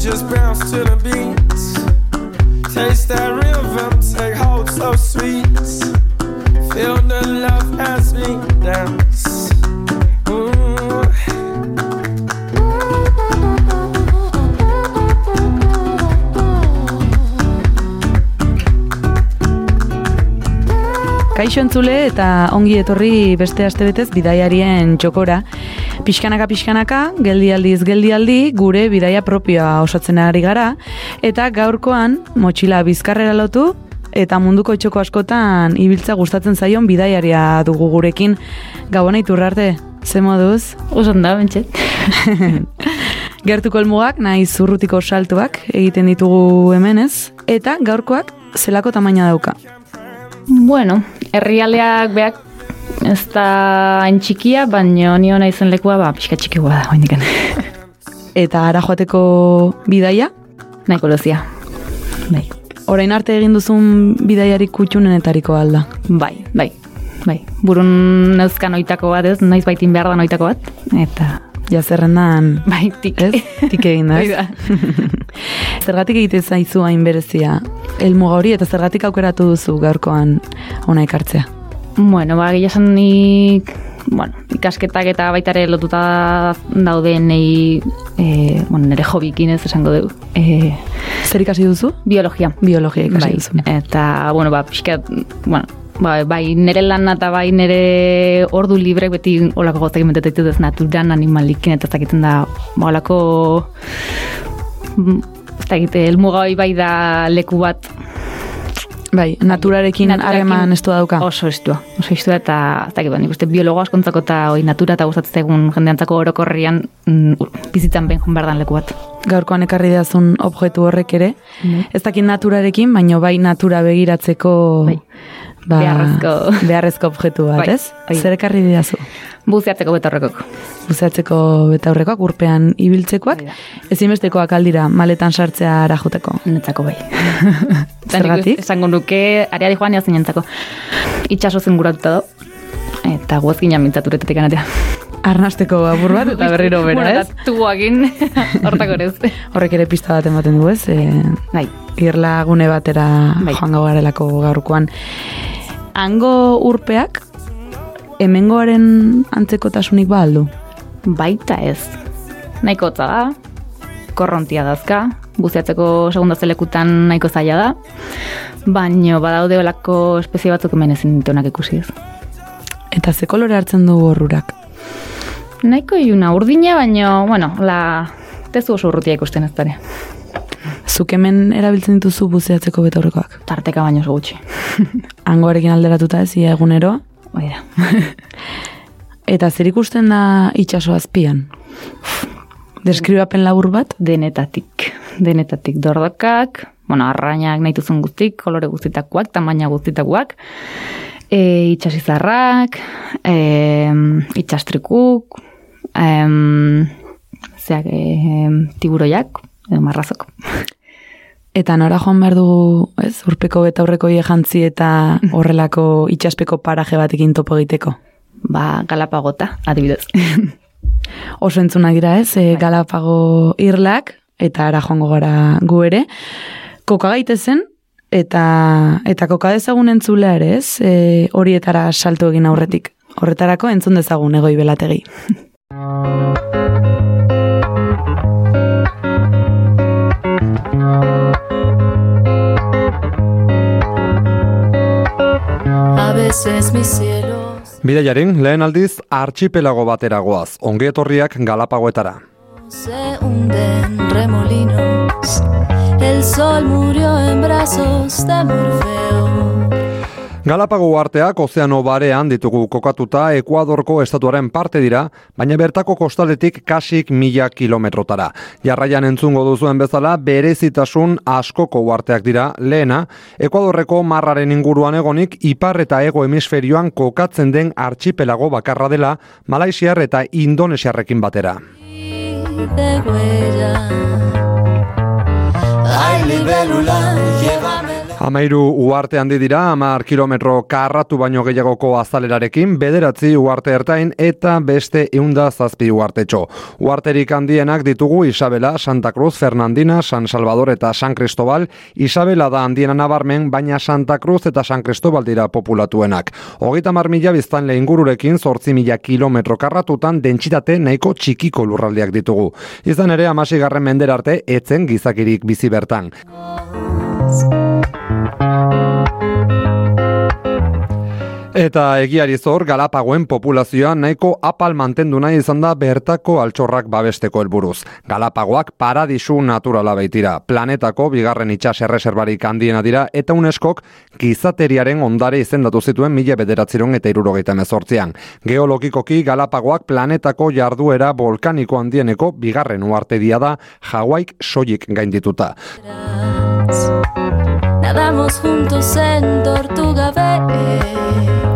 Just bounce to the beat. Taste that rhythm, take hold so sweet. Feel the love as we dance. Kaixo entzule eta ongi etorri beste astebetez bidaiarien txokora. Pixkanaka pixkanaka, geldialdiz geldialdi, gure bidaia propioa osatzen ari gara, eta gaurkoan motxila bizkarrera lotu, eta munduko txoko askotan ibiltza gustatzen zaion bidaiaria dugu gurekin. Gabona iturrarte, ze moduz? Osan da, bentset. Gertuko elmugak, nahi zurrutiko saltuak egiten ditugu hemenez, eta gaurkoak zelako tamaina dauka. bueno, herrialdeak beak ez da hain txikia, baina nio nahi zen lekua, ba, pixka txikikoa da, hoindiken. Eta ara joateko bidaia, Nahiko lozia. Bai, orain arte egin duzun bidaiarik kutxunenetariko alda. bai, bai. Bai, burun neuzkan oitako bat ez, naiz baitin behar da oitako bat, eta Ja zerrendan, bai, tik. ez? Tik egin da, ez? Zergatik egite zaizu hain berezia helmuga hori eta zergatik aukeratu duzu gaurkoan ona ekartzea. Bueno, ba, gila esan nik, bueno, ikasketak eta baitare lotuta daudenei, e, bueno, nire hobikin ez esango dugu. E, Zer ikasi duzu? biologia. Biologia ikasi bai. duzu. Eta, bueno, ba, pixkat, bueno, ba, bai nire lana eta bai nire ordu libre beti olako gozak imentetu ditut ez naturan animalikin eta ez dakiten da ba, olako mm, ez dakite, elmuga bai da leku bat Bai, naturarekin Naturarekin harreman estu dauka. oso estua, oso estua eta ez dakit, ba, nik uste biologo askontzako eta hori natura eta gustatzen zaigun jendeantzako orokorrian mm, bizitzan behin joan behar dan leku bat. Gaurkoan ekarri dazun objektu horrek ere. Bai. Ez dakit naturarekin, baino bai natura begiratzeko Bai. Ba, Beharrezko. beharrezko objektu bat, Bai, ez? bai. Zer ekarri didazu? Buzeatzeko betorrekok. Buzeatzeko betaurrekoak, urpean ibiltzekoak, da. ezinbestekoak aldira maletan sartzea arajuteko. Netzako bai. Zergatik? Esango nuke, areari joan jazin jentzako. Itxaso zenguratuta do. Eta guazkina mintzaturetetik anatea. Arnasteko apur bat eta berriro bera, bueno, ez? eta tuboakin, hortako ere ez. Horrek ere pista bat ematen du, ez? E, Bai, irla gune batera Bai. joango garelako gaurkoan. Hango urpeak, hemengoaren antzekotasunik ba aldu? baita ez. Nahiko hotza da, korrontia dazka, buzeatzeko segunda zelekutan nahiko zaila da, baino badaude olako espezie batzuk hemen ezin dituenak ikusi ez. Eta ze kolore hartzen du horrurak? Nahiko iluna urdina, baino, bueno, la tezu oso urrutia ikusten ez dara. Zuk hemen erabiltzen dituzu buzeatzeko betaurrekoak. Tarteka baino oso gutxi. Hangoarekin alderatuta ez, ia egunero. Hoi da. Eta zer ikusten da itxaso azpian? Deskribapen labur bat? denetatik. Denetatik dordokak, bueno, arrainak nahi duzun guztik, kolore guztitakoak, tamaina guztitakoak, e, itxasizarrak, e, itxastrikuk, em, zeak, e, tiburoiak, edo marrazok. Eta nora joan behar dugu, ez, urpeko betaurreko jantzi eta horrelako itxaspeko paraje batekin topo egiteko. Ba, galapagota, adibidez. Oso entzuna dira ez, e, Galapago irlak, eta ara joango gara gu ere. Koka gaitezen, eta, eta koka dezagun entzulea ere ez, e, horietara saltu egin aurretik. Horretarako entzun dezagun egoi belategi. A veces mis cielos Bidaiarin, lehen aldiz, archipelago bateragoaz, ongi etorriak Galapagoetara. se hunden remolinos. El sol murió en brazos de Morfeo. Galapago uarteak ozeano barean ditugu kokatuta Ekuadorko estatuaren parte dira, baina bertako kostaletik kasik mila kilometrotara. Jarraian entzungo duzuen bezala, berezitasun askoko uarteak dira, lehena, Ekuadorreko marraren inguruan egonik, ipar eta ego hemisferioan kokatzen den archipelago bakarra dela, Malaisiar eta Indonesiarrekin batera. Ay, libélula, lleva Amairu uarte handi dira, amar kilometro karratu baino gehiagoko azalerarekin, bederatzi uarte ertain eta beste eunda zazpi uartetxo. Uarterik handienak ditugu Isabela, Santa Cruz, Fernandina, San Salvador eta San Cristobal. Isabela da handiena nabarmen, baina Santa Cruz eta San Cristobal dira populatuenak. Hogeita mar mila biztanle ingururekin zortzi mila kilometro karratutan dentsitate nahiko txikiko lurraldeak ditugu. Izan ere, amasigarren mender arte, etzen gizakirik bizi bertan. Eta egiari zor, Galapagoen populazioa nahiko apal mantendu nahi izan da bertako altxorrak babesteko helburuz. Galapagoak paradisu naturala baitira. Planetako bigarren itxas erreserbarik handiena dira eta UNESCOk gizateriaren ondare izendatu zituen mila bederatziron eta irurogeita mezortzian. Geologikoki Galapagoak planetako jarduera volkaniko handieneko bigarren uartedia da Hawaik soilik gaindituta. Nadamos juntos en Tortuga Bay.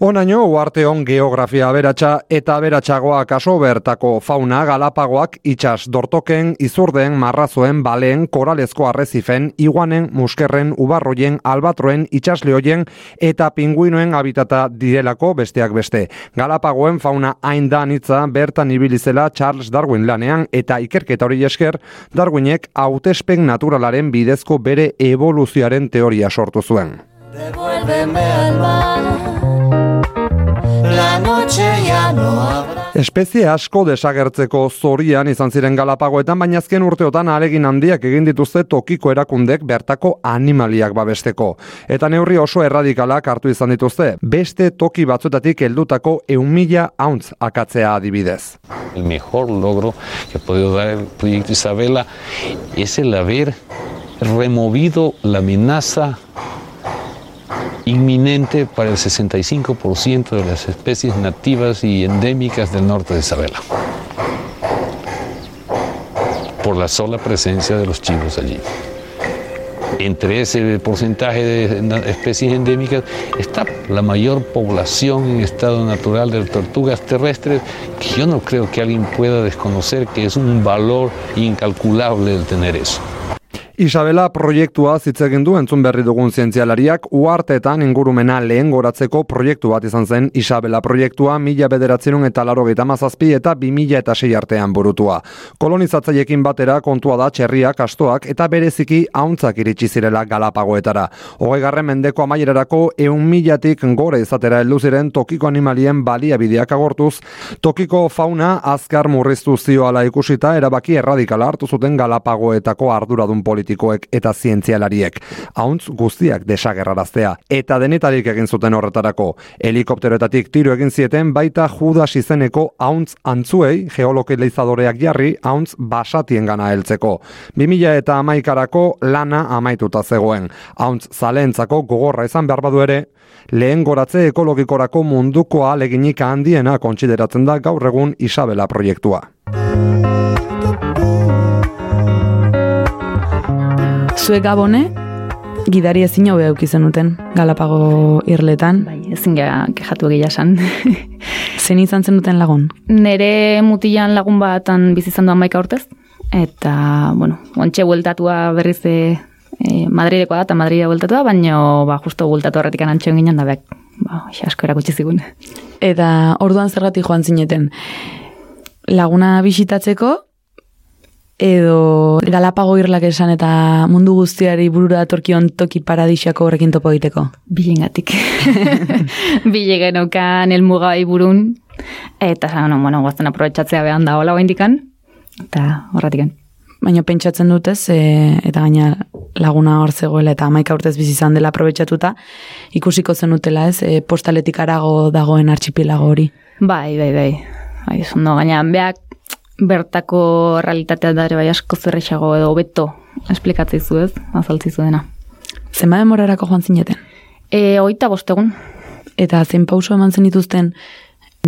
Onaino, uarte on geografia aberatsa eta aberatsagoa kaso bertako fauna galapagoak itxas dortoken, izurden, marrazoen, balen, koralezko arrezifen, iguanen, muskerren, ubarroien, albatroen, itxasleoien eta pinguinoen habitata direlako besteak beste. Galapagoen fauna hain da anitza bertan ibilizela Charles Darwin lanean eta ikerketa hori esker Darwinek hautespen naturalaren bidezko bere evoluzioaren teoria sortu zuen. Devuélveme al mar. Espezie asko desagertzeko zorian izan ziren Galapagoetan, baina azken urteotan alegin handiak egin dituzte tokiko erakundek bertako animaliak babesteko. Eta neurri oso erradikalak hartu izan dituzte, beste toki batzuetatik heldutako eun mila hauntz akatzea adibidez. El mejor logro que ha podido dar el proyecto Isabela es el haber removido la amenaza inminente para el 65% de las especies nativas y endémicas del norte de Isabela. Por la sola presencia de los chivos allí. Entre ese porcentaje de especies endémicas está la mayor población en estado natural de tortugas terrestres, que yo no creo que alguien pueda desconocer que es un valor incalculable el tener eso. Isabela proiektua hitz egin du entzun berri dugun zientzialariak uarteetan ingurumena lehen goratzeko proiektu bat izan zen Isabela proiektua mila bederatzerun eta larogeita mazazpi eta bi mila eta sei artean burutua. Kolonizatzaiekin batera kontua da txerriak, astoak eta bereziki hauntzak iritsi zirela galapagoetara. Hogeigarren mendeko amaierarako eun milatik gora izatera heldu ziren tokiko animalien baliabideak agortuz, tokiko fauna azkar murriztu zioala ikusita erabaki erradikala hartu zuten galapagoetako arduradun politikoek eta zientzialariek. Hauntz guztiak desagerraraztea. Eta denetarik egin zuten horretarako. Helikopteroetatik tiro egin zieten baita Judas izeneko hauntz antzuei geolokalizadoreak jarri hauntz basatien gana heltzeko. 2000 eta amaikarako lana amaituta zegoen. Hauntz zalentzako gogorra izan behar badu ere, lehen goratze ekologikorako munduko aleginik handiena kontsideratzen da gaur egun Isabela proiektua. Zuek gabone, gidari ezin hobe auki zenuten Galapago irletan. Bai, ezin gara kejatu egia esan. Zen izan zenuten lagun? Nere mutilan lagun batan bizi izan duan maika urtez, eta, bueno, ontxe bueltatua berriz e, e, Madridekoa da, eta Madride bueltatua, baina, ba, justo bueltatu horretik antxoen ginen da, beak, ba, asko erakutsi zigun. Eta orduan zergatik joan zineten. Laguna bisitatzeko, edo Galapago irlak esan eta mundu guztiari burura datorkion toki paradisako horrekin topo egiteko. Bilengatik. Bile geneukan elmuga burun, eta, no, bueno, guazten aprobetsatzea behan da hola indikan, eta horretikan. Baina pentsatzen dutez, e, eta gaina laguna hor zegoela eta amaika urtez bizi izan dela aprobetsatuta, ikusiko zenutela ez, e, postaletik arago dagoen artxipilago hori. Bai, bai, bai. Bai, ondo, gaina, beak bertako realitatea da ere bai asko zerrexago edo hobeto esplikatzei zu ez, azaltzi zu dena. Zenba demorarako joan zineten? E, oita bostegun. Eta zein pauso eman zen dituzten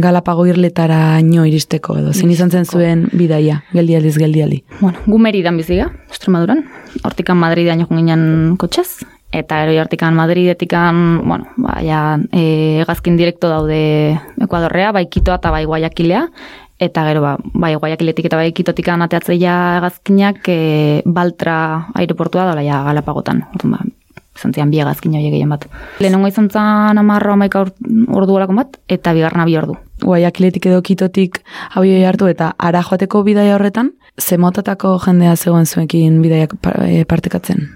Galapago irletara ino iristeko edo, zein izan zen zuen bidaia, geldialdiz geldialdi. Bueno, gu Meridan biziga, Extremaduran. Hortikan Madridean jokun ginen kotxez. Eta ero hortikan Madridetikan, bueno, ba, ja, e, gazkin direkto daude Ekuadorrea, bai Kitoa eta bai Guayaquilea. Eta gero, ba, bai Guayaquiletik eta bai Kitotik ateatzea gazkinak e, Baltra aireportua daula ja Galapagotan. Orduan, ba, izan zian bi gazkin horiek gehien bat. Lehenengo izan zan amarro amaika ordu olako bat, eta bigarna bi ordu. Guayakiletik edo kitotik abioi hartu eta ara joateko bidaia horretan, ze motatako jendea zegoen zuekin bidaiak pa- e, partekatzen.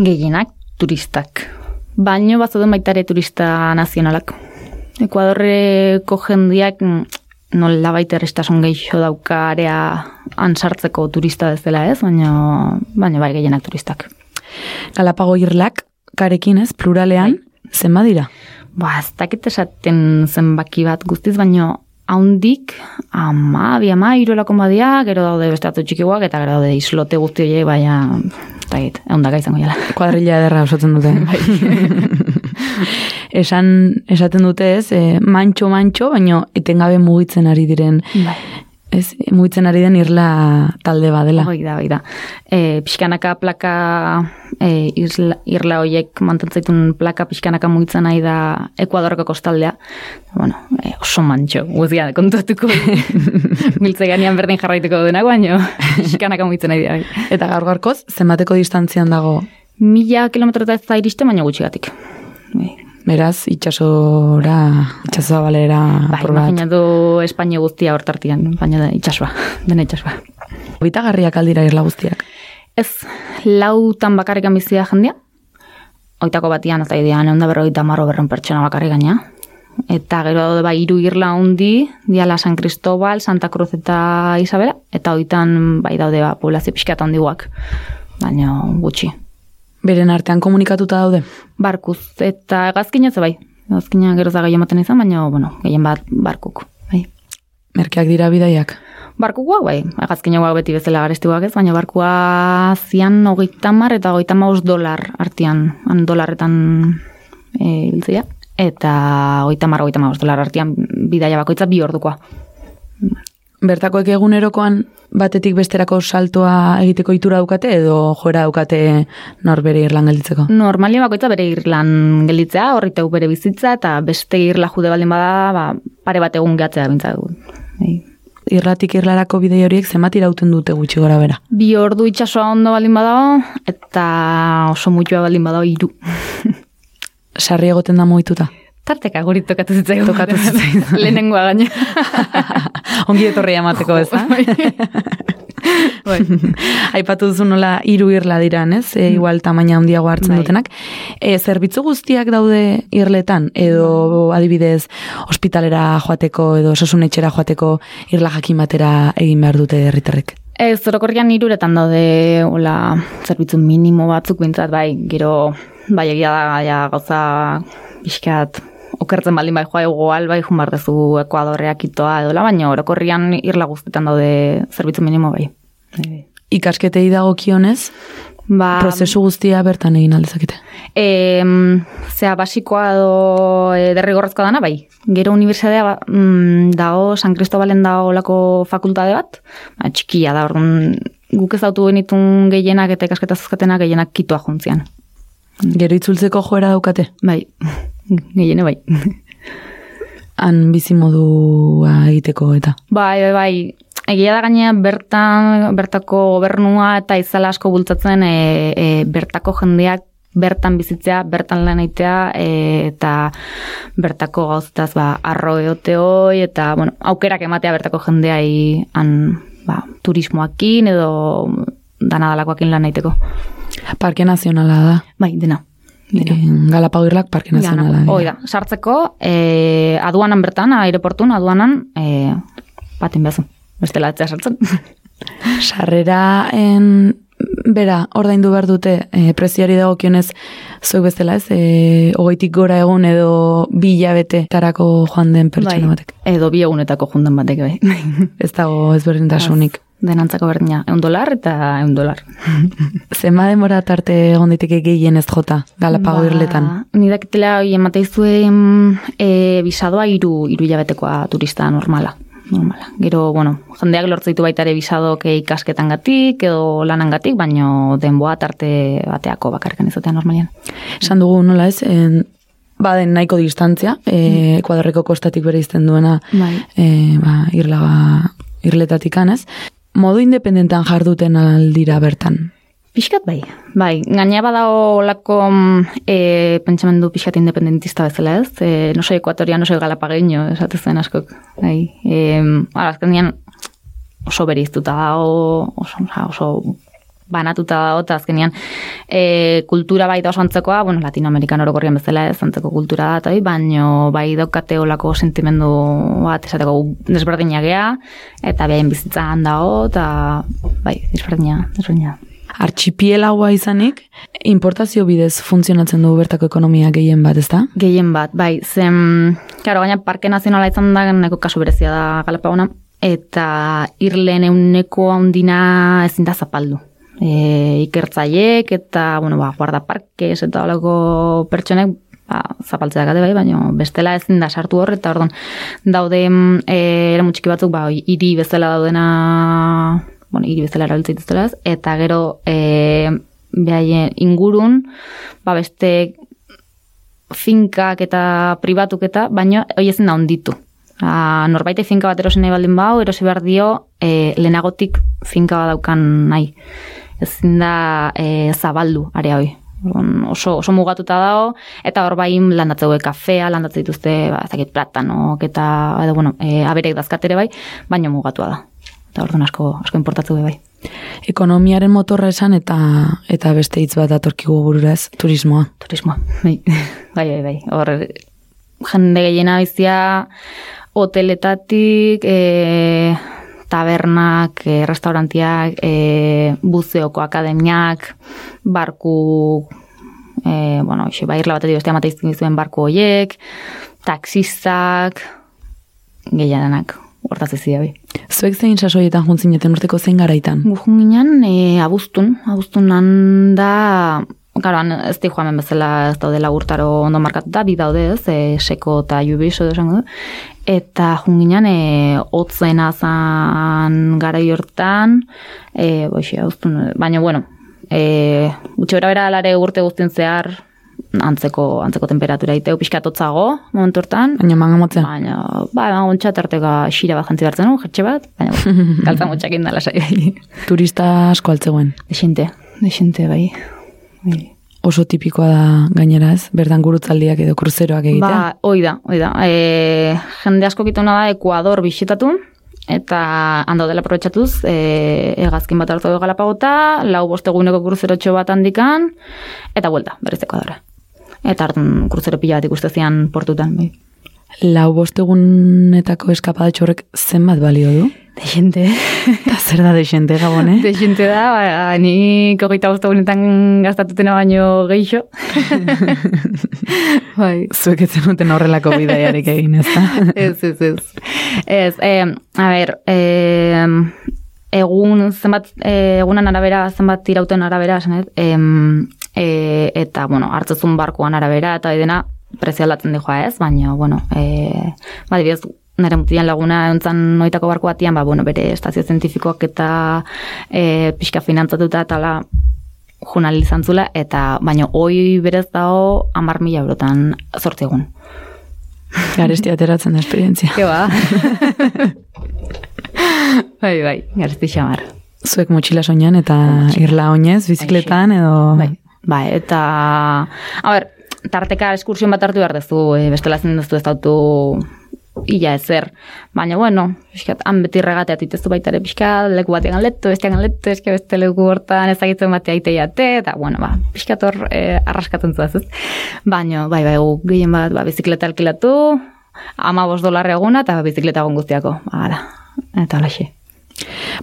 Gehienak turistak. Baino bat zauden baita ere turista nazionalak. Ekuadorreko jendiak mm, nola baita errestasun gehiago dauka area ansartzeko turista bezala ez, baina, baina bai gehienak turistak. Galapago irlak, karekin ez, pluralean, zenba dira? Ba, ez dakit esaten zenbaki bat guztiz, baino haundik, ama, bi ama, irolako badia, gero daude beste txikiguak, eta gero daude islote guzti horiek, baina, ez dakit, eundaka izango jala. Kuadrilla ederra osatzen dute. Esan, esaten dute ez, e, mantxo mantxo, baino etengabe mugitzen ari diren, Bai. ez, mugitzen ari den irla talde badela. Hoi da, hoi da. E, pixkanaka plaka, e, irla, irla hoiek mantentzaitun plaka pixkanaka mugitzen nahi da Ekuadorko kostaldea. Bueno, e, oso mantxo, guzia kontuatuko. Miltze ganean berdin jarraituko denak, baino pixkanaka mugitzen nahi da. bai. Eta gaur gaurkoz, zenbateko distantzian dago, Mila kilometro ez da iriste, baina gutxigatik. Beraz, itxasora, itxasoa balera, Bai, apur bat. imaginatu Espainia guztia hortartian, baina da itxasua, dena itxasua. Bitagarriak aldira irla guztiak. Ez, lautan bakarrikan bizia jendia. Oitako batian, ez da idea, neunda berrogeita marro berren pertsona bakarrik gaina. Eta gero daude bai hiru irla hundi, diala San Cristobal, Santa Cruz eta Isabela, eta oitan bai daude ba, poblazio pixka eta handiguak, baina gutxi. Beren artean komunikatuta daude. Barkuz, eta gazkina ze bai, gazkina gero da gehien baten izan, baina, bueno, gehien bat barkuk, bai. Merkeak dira bidaiak. Barkukoak, bai, agazkinagoak beti bezala garestikoak ez, baina barkua zian hogeita mar eta hogeita maus dolar artian, han dolarretan e, biltzea, eta hogeita mar, hogeita maus dolar artian bidaia bakoitza bi ordukoa. Bertakoek egunerokoan batetik besterako saltoa egiteko itura daukate edo joera daukate norbere irlan gelditzeko. Normalia bakoitza bere irlan gelditzea, horriteu bere bizitza, eta beste irla jude baldin bada, ba, pare bat egun gehatzea bintza du. Bai. Irlatik irlarako bidei horiek zenbat irauten dute gutxi gora bera. Bi ordu itsasoa ondo baldin badago, eta oso mutua baldin badago hiru. Sarri egoten da mohituta. Tarteka guri tokatu zitzaigun. Tokatu zitzaigun. Lehenengoa gaina. Ongi etorria emateko ez da? Bai. Aipatu duzu nola hiru irla diran, ez? E, igual tamaina handiago hartzen Bai. dutenak. E, zerbitzu guztiak daude irletan edo adibidez ospitalera joateko edo osasun etxera joateko irla jakin batera egin behar dute herritarrek. Ez, orokorrian hiruretan daude hola, zerbitzu minimo batzuk bintzat, bai, gero, bai, egia da, ja, gauza pixkat, okertzen baldin bai joa igual, bai, jun behar dezu Ekuadorreak itoa edola, baina orokorrian irla guztetan daude zerbitzu minimo, bai. Bai. Ikasketei dagokionez, Ba, prozesu guztia bertan egin aldezakete. E, zea, basikoa edo e, derrigorrezkoa dana, bai. Gero unibertsitatea ba, mm, dago, San Cristobalen dago lako fakultate bat, ba, txikia da, orduan guk ez dautu genitun gehienak eta ikasketa zazkatenak gehienak kitoa juntzian. Gero itzultzeko joera daukate. Bai, gehiene bai. Han bizimodua egiteko eta. Bai, bai, bai. Egia da gainea bertan, bertako gobernua eta izala asko bultzatzen e, e, bertako jendeak bertan bizitzea, bertan lan egitea e, eta bertako gauztaz ba, arro eoteoi eta bueno, aukerak ematea bertako jendeai han, ba, turismoakin edo danadalakoakin lan egiteko. Parke nazionala da. Bai, dena. dena. En Galapagirlak parke nazionala. Hoi da, sartzeko, e, aduanan bertan, aireportun, aduanan, e, baten behazu. Bestela etzea sartzen. Sarrera en bera, ordaindu behar dute e, prezioari dagokionez zuek bezala ez, e, hogeitik gora egun edo bi hilabete tarako joan den pertsona batek. Edo bi egunetako jundan batek, bai. Ez dago ezberdintasunik. Denantzako berdina, eun dolar eta eun dolar. Zema demora tarte egon daiteke gehien ez jota, Galapago irletan. Ni dakitela hoi ematei zuen e, bisadoa iru, iru hilabetekoa turista normala. Normala. Gero, bueno, jendeak lortzen ditu baita ere bisadok ikasketan gatik, edo lanan gatik, baino denboa tarte bateako bakarrikan izatea normalian. Esan dugu nola ez, en, baden nahiko distantzia, e, Ekuadorreko kostatik bere izten duena Bai. e, ba, irlaga, irletatik anez. Modu independentan jarduten aldira bertan. Piskat bai, bai, gaina badao lako e, pentsamendu pixkat independentista bezala ez, e, no soy ekuatoria, no soy galapageño, esatezen askok, bai, e, ara, azkenean oso beriztuta dago, oso, oso banatuta dago, eta azkenean e, kultura bai da oso antzekoa, bueno, Latinoamerikan orokorrian bezala ez antzeko kultura da, eta bai, baino bai daukate olako sentimendu bat, esateko desberdina gea, eta behaien bizitza handago, eta bai, desberdina, desberdina. Archipielagoa izanik, importazio bidez funtzionatzen du bertako ekonomia gehien bat, ezta? Gehien bat, bai, zen, claro, gaina parke nazionala izan da, neko kasu berezia da Galapagona, eta irlen euneko handina ezin da zapaldu. E, ikertzaiek eta, bueno, ba, guarda parkes eta olako pertsonek ba, zapaltzea gade bai, baina bestela ezin da sartu hor, eta orduan daude e, era txiki batzuk, ba, hiri bezala daudena, bueno, hiri bezala ez, eta gero e, behaien ingurun, ba, beste finkak eta pribatuk eta, baino hoi ezin da onditu. A, norbaite finka bat erosi nahi baldin bau, erosi behar dio e, lehenagotik finka bat daukan nahi. Ezin da e, zabaldu area. Orduan, Oso, oso mugatuta dago, eta hor bai landatzeu kafea, landatzen dituzte, ba, ez dakit platanok, eta, edo, bueno, e, aberek dazkatere bai, baino mugatua da. Eta orduan asko, asko importatu be bai. Ekonomiaren motorra esan eta eta beste hitz bat atorkigu burura ez, turismoa. Turismoa, bai, bai, bai, bai. Hor, jende gehiena bizia hoteletatik, e, tabernak, e, restaurantiak, e, buzeoko akademiak, barku, e, bueno, xe, ba, irla batetik bestea mateizten dizuen barku hoiek, taxistak, gehienak, hortaz ez dira, bai. Zuek zein sasoietan juntzineten urteko zein garaitan? Gujun ginen, e, abuztun, abuztun da, Han ez di joamen bezala ez daudela urtaro ondo markatuta, bi daude ez, e, seko eta jubiso esango du. Eta junginan, e, otzena zan gara hortan, e, boixi, abuztun, baina, bueno, e, gutxe bera bera alare urte guztien zehar, antzeko, antzeko temperatura iteu pixkat hotzago momentu hortan. Baina manga motzea. Baina, ba, eman gontxa tarteka xira bat jantzi bertzen, no? jertxe bat, baina, bueno, galtza motxak indala sai. Turista asko altzegoen. Dexente, dexente, bai. Bai. Oso tipikoa da gainera ez, bertan gurutzaldiak edo kruzeroak egitea. Ba, hoi da, hoi da. E, jende asko kituna da Ekuador bisitatu, eta hando dela aprobetxatuz, e, egazkin bat hartu galapagota, lau bosteguneko kruzerotxo bat handikan, eta buelta, berez Ekuadora. Eta hartun kruzero pila bat ikuste zian portutan. Bai. Lau bostegunetako eskapadatxo horrek zenbat balio du? Dexente. Eta zer da desente gabon, eh? Dexente da, ba, ni kogeita bostegunetan gastatutena baino geixo. bai. Zuek ez zenuten horrelako bidaiarik egin, ez da? ez, ez, ez. Ez, eh, a ber, eh, egun zenbat, eh, egunan arabera, zenbat irauten arabera, esan ez, em, eh, eta, bueno, hartzezun barkuan arabera, eta dena prezio aldatzen dijoa ez, baina, bueno, eh, badibidez, nire mutian laguna euntzan noitako barku batian, ba, bueno, bere estazio zientifikoak eta e, pixka finantzatuta eta la junal izan zula, eta baina hoi berez dago amar mila eurotan sortzi egun. Garesti ateratzen da esperientzia. Ke ba? bai, bai, garesti xamar. Zuek motxila soinan eta irla oinez, bizikletan edo... Bai, bai, eta... A ber, tarteka eskursion bat hartu behar dezu, e, bestela zen dezu ez dautu illa ezer. Baina, bueno, pixkat, han beti regateat itezu baita ere pixkat, leku batean letu, bestean letu, eske beste leku hortan ezagitzen batea aite jate, eta, bueno, ba, pixkat hor eh, arraskatzen zuaz, ez? Baina, bai, bai, gu, gehien bat, ba, bizikleta alkilatu, ama bost dolar eguna, eta bizikleta egon guztiako, ba, gara, eta alaxe.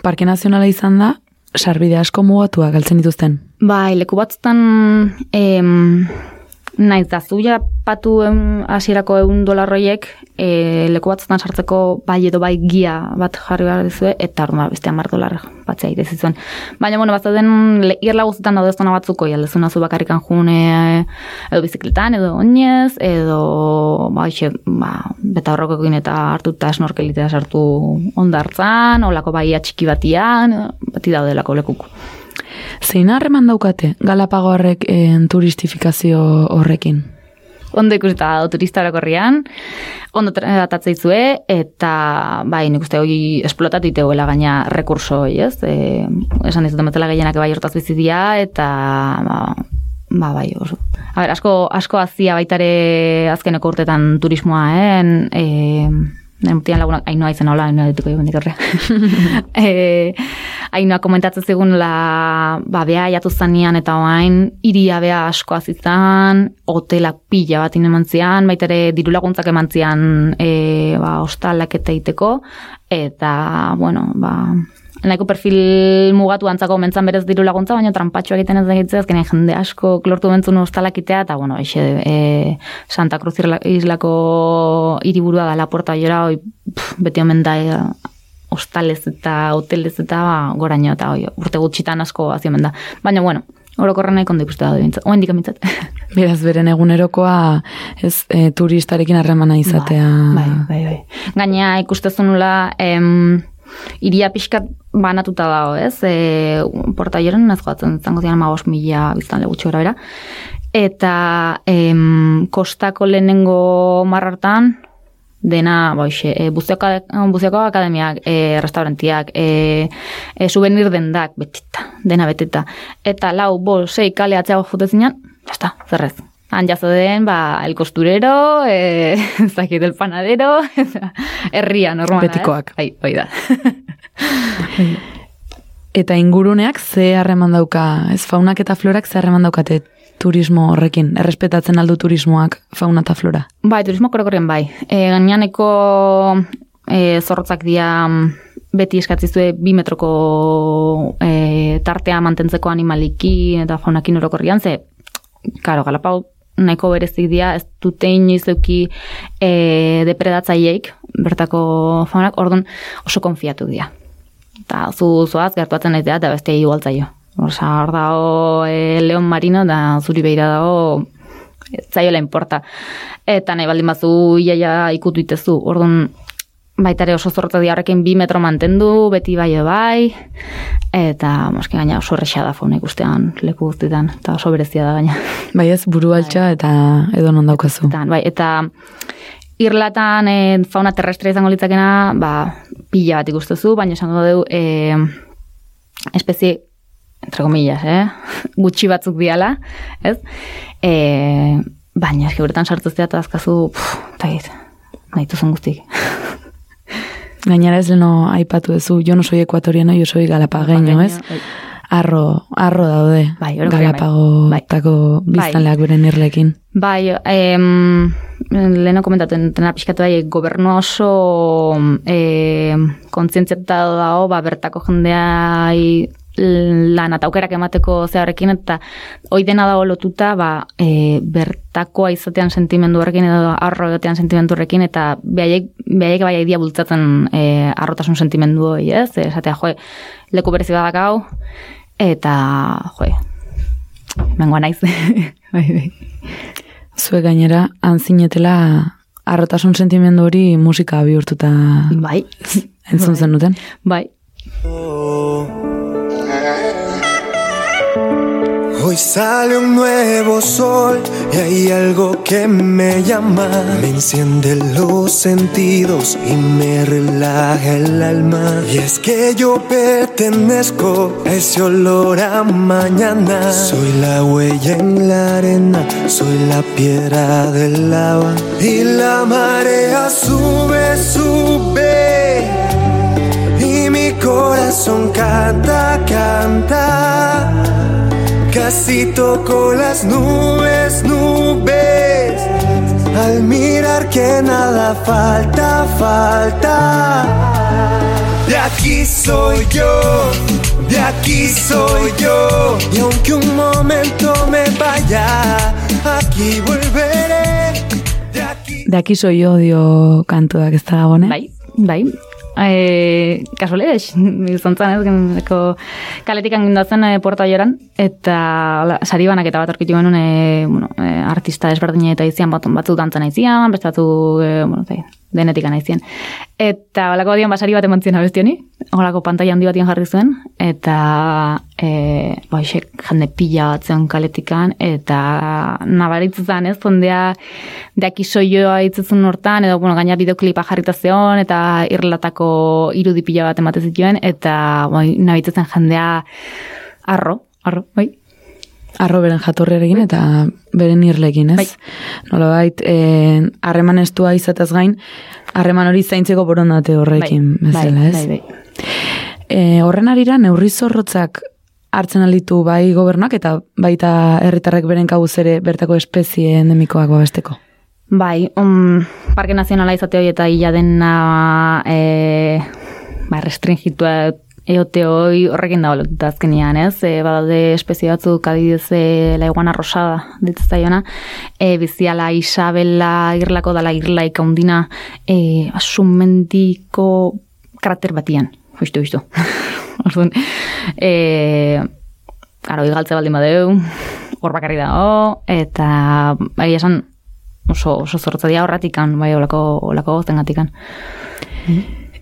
Parke Nazionala izan da, sarbide asko mugatua galtzen dituzten. Bai, leku batzutan em, Naiz da zuia patu hasierako egun dolarroiek e, leku batzutan sartzeko bai edo bai gia bat jarri behar dizue, eta orduan beste hamar dolar batzea ite zuen. Baina, bueno, bazauden le- irla guztetan daude zona batzuko, jaldezuna zu bakarrikan june e, edo bizikletan, edo oinez, edo, ba, hoxe, ba, beta horrokekin eta hartuta snorkelitea sartu ondartzan, olako bai txiki batian, bati daudelako lekuko. Zein harreman daukate Galapagoarrek en turistifikazio horrekin? ondo ikusita dago turista orokorrian, ondo tratatzeitzue, eta bai, nik uste hori esplotatu iteguela gaina rekurso ez? E, esan dizuten betela gehienak bai hortaz bizi dira, eta ba, ba bai, oso. A ber, asko, asko azia baitare azkeneko urtetan turismoa, eh? E, Nemutian lagunak, ainoa izan hola, ainoa dituko jo bendik horrea. e, ainoa komentatzen zigun la, ba, bea jatu zanean eta oain, iria bea asko azizan, hotelak pila bat eman zian, baita ere diru laguntzak eman zian e, ba, ostalak eta iteko, eta, bueno, ba, nahiko perfil mugatu antzako mentzan berez diru laguntza, baina trampatxo egiten ez egitzea, azkenean jende asko klortu bentzun ostalakitea, eta bueno, eixe, e, Santa Cruz islako hiriburua da la puerta jora, oi, pff, beti omen da e, hostalez eta hotelez eta ba, goraino, eta oi, urte gutxitan asko hazi omen da. Baina, bueno, orokorren nahi kondo ikuste da bintzat, oen dikamintzat. Beraz, beren egunerokoa ez e, turistarekin harremana izatea. Bai, bai, bai. Gaina ikustezunula, em, iria pixkat banatuta dago, ez? E, porta joren ez joatzen, zango zian ma mila biztan legutxo gara bera. Eta em, kostako lehenengo marrartan, dena, boixe, e, buzioko, buzioko akademiak, e, restaurantiak, e, e, souvenir dendak, betita, dena beteta. Eta lau, bo, sei kale atzeago jute zinean, jazta, zerrez. Han jazo den, ba, el costurero, e, ez dakit, el panadero, herria, normala, Betikoak. Eh? Bai, hoi da. Eta inguruneak ze harreman dauka, ez faunak eta florak ze harreman daukate turismo horrekin, errespetatzen aldu turismoak fauna eta flora. Bai, turismo korokorren bai. E, gainaneko e, zorrotzak dira mm, beti eskatzizue bi metroko e, tartea mantentzeko animaliki eta faunakin orokorrian, ze, karo, galapau nahiko berezik dira, ez dute inoiz euki e, depredatzaileik, bertako faunak, orduan oso konfiatu dira. Eta zu zoaz gertuatzen nahi eta beste igualtzaio. Osa, hor dago e, leon marino, da zuri behira dago ez zaiola inporta. Eta nahi baldin bazu iaia ikutu itezu. Orduan, baitare oso zorrotza di horrekin bi metro mantendu, beti bai bai, eta moske gaina oso erresa da fauna ikustean leku guztietan, eta oso berezia da gaina. Bai ez, buru altxa eta edo non daukazu. Eta, bai, eta irlatan e, fauna terrestre izango litzakena, ba, pila bat ikustezu, baina esango dugu e, espezie, entre comillas, eh? gutxi batzuk diala, ez? E, baina eski horretan sartu zea eta azkazu, pff, eta git, nahi guztik. Gainera ez leno aipatu duzu, jo no soy ekuatoriano, jo soy galapageño, ez? Bai. Arro, arro daude. Bai, orokorrean bai. Galapagotako biztanleak beren irlekin. Bai, em, leheno komentatu entena pixkatu bai, gobernua oso em, kontzientziatuta dago, ba, bertako jendeai lan eta aukerak emateko zeharrekin, eta hoi dena dago lotuta, ba, e, bertakoa izatean sentimendu horrekin, edo arro egotean sentimendu horrekin, eta behaiek, behaiek bai dia bultzatzen e, arrotasun sentimendu hori, ez? Esatea, joe, leku berezi badakau, eta, joe, mengoa naiz. bai, bai. Zue gainera, anzinetela arrotasun sentimendu hori musika bihurtuta Bai. entzun zen duten. Bai. Hoy sale un nuevo sol y hay algo que me llama, me enciende los sentidos y me relaja el alma. Y es que yo pertenezco a ese olor a mañana. Soy la huella en la arena, soy la piedra del lava y la marea sube, sube. Y mi corazón canta, canta. Casi toco las nubes, nubes. Al mirar que nada falta, falta. De aquí soy yo, de aquí soy yo. Y aunque un momento me vaya, aquí volveré. De aquí. De aquí soy yo dio kantuak ez da? Bai, bai. E, kasualez, izantzan ez, geneko kaletik angindatzen e, porta joran, eta hola, sari banak eta bat orkitu genuen e, bueno, e, artista desberdine eta izian bat, batzu dantzan aizian, beste batzu, e, bueno, zai, denetik aizien. Eta holako badian basari bat emantzien abestioni, holako pantaila handi batien jarri zuen, eta e, baixek jende pila bat zen kaletikan, eta nabaritzen ez, ondea deaki soioa itzuzun hortan, edo bueno, gaina bideoklipa jarrita zeon, eta irlatako irudi pila bat emate zituen, eta bai, nabitzen jendea arro, arro, bai, Arro beren jatorrerekin eta beren irlekin, ez? Bai. Nola bait, harreman estua izatez gain, harreman hori zaintzeko borondate horrekin, bai, bezala, ez? bai, bai. E, horren arira, neurri zorrotzak hartzen alitu bai gobernak eta baita herritarrek beren kabuz ere bertako espezie endemikoak babesteko. Bai, um, Parke Nazionala izate hori eta hila dena e, ba, restringitua eote hoi horrekin da lotuta azkenian, ez? E, badaude espezie batzuk adidez e, la iguana rosada ditzen zaiona, e, biziala Isabela irlako dala irlaik handina e, asumendiko karakter batian, justu, justu. Orduan, e, aro, igaltze baldin badeu, hor bakarri dago, eta bai esan oso, oso zortza dia horratikan, bai olako, olako gozten gatikan.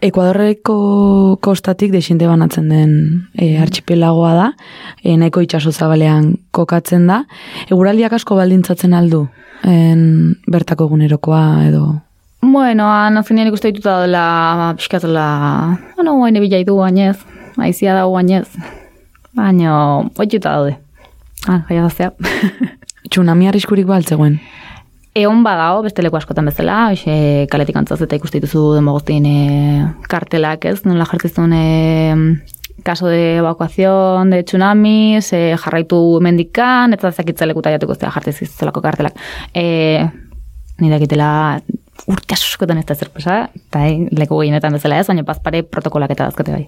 Ekuadorreko kostatik desinte banatzen den e, archipelagoa da, e, nahiko itxaso zabalean kokatzen da. Eguraldiak asko baldintzatzen aldu, en, bertako egunerokoa edo... Bueno, nazkenean ikuste dituta dela, pixkatela, bueno, guain ebila idu gainez, aizia da gainez, baina, oituta daude. Ah, jaia daztea. Tsunami arriskurik baltzegoen. Egon badao, beste leku askotan bezala, hoxe, kaletik antzaz eta ikuste dituzu demogoztin e, kartelak, ez? Nola jartzizun e, kaso de evacuación de tsunami, se jarraitu mendikan, eta zakitzalekuta jatuko zera jartzizulako kartelak. E, nire egitela urte askotan ez da zer pasa, eta e, leku gehienetan bezala ez, baina bazpare protokolak eta dazkate bai.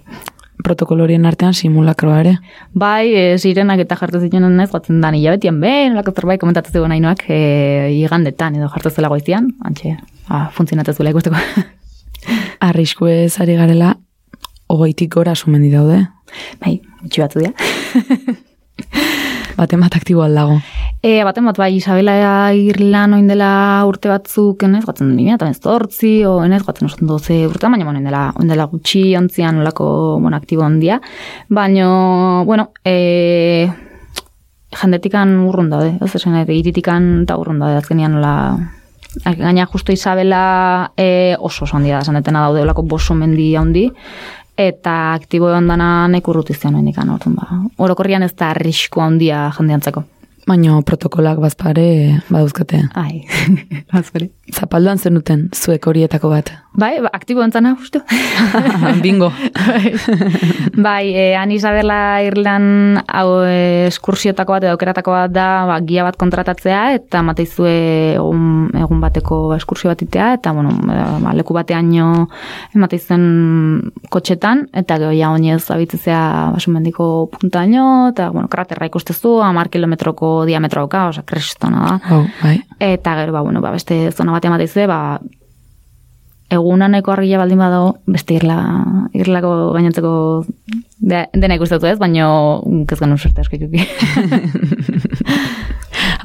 Protokolorien artean simulakroa ere. Bai, e, sirenak eta jartu zituen naiz, gotzen dan hilabetian behin, nolako zerbait komentatu zegoen nainoak, e, igandetan edo jartu zela goizian, antxe, ah, funtzionatzen zuela ikusteko. Arrisku ez ari garela, hogeitik gora sumendi daude. bai, utxi batzu dira. Baten bat aktibo aldago. E, baten bat, bai, Isabela Irlan oin dela urte batzuk, enez, gatzen dut, eta ez zortzi, o enez, gatzen osatzen doze urte, baina, bueno, dela, dela gutxi ontzian olako, bueno, aktibo ondia. Baina, bueno, e, jendetikan urrun daude, ez esan, iritikan eta urrun daude, azkenian nola, gaina justo Isabela e, oso oso handia da, esan daude olako boso mendi handi, eta aktibo egon dana neko urrutizian noen ikan, orduan ba. Orokorrian ez da arrisko handia jendeantzako. Baina protokolak bazpare badauzkate. Ai, bazpare. Zapalduan zenuten, zuek horietako bat. Bai, ba, aktibo entzana, justu. Bingo. bai, e, han Isabela Irlan hau e, eskursiotako bat edo aukeratako bat da ba, gia bat kontratatzea eta mateizue egun, egun bateko eskursio bat itea eta bueno, ba, leku batean jo emateizuen kotxetan eta geho ja oinez abitzezea basumendiko puntaino eta bueno, kraterra ikustezu, amar kilometroko diametro dauka, oza, kristona da. Oh, bai. Eta gero, ba, bueno, ba, beste zona batean bat izue, ba, egunaneko argia baldin badago, beste irla, irlako gainontzeko de, dena ikustatu ez, baino ez genuen suerte asko ikuki.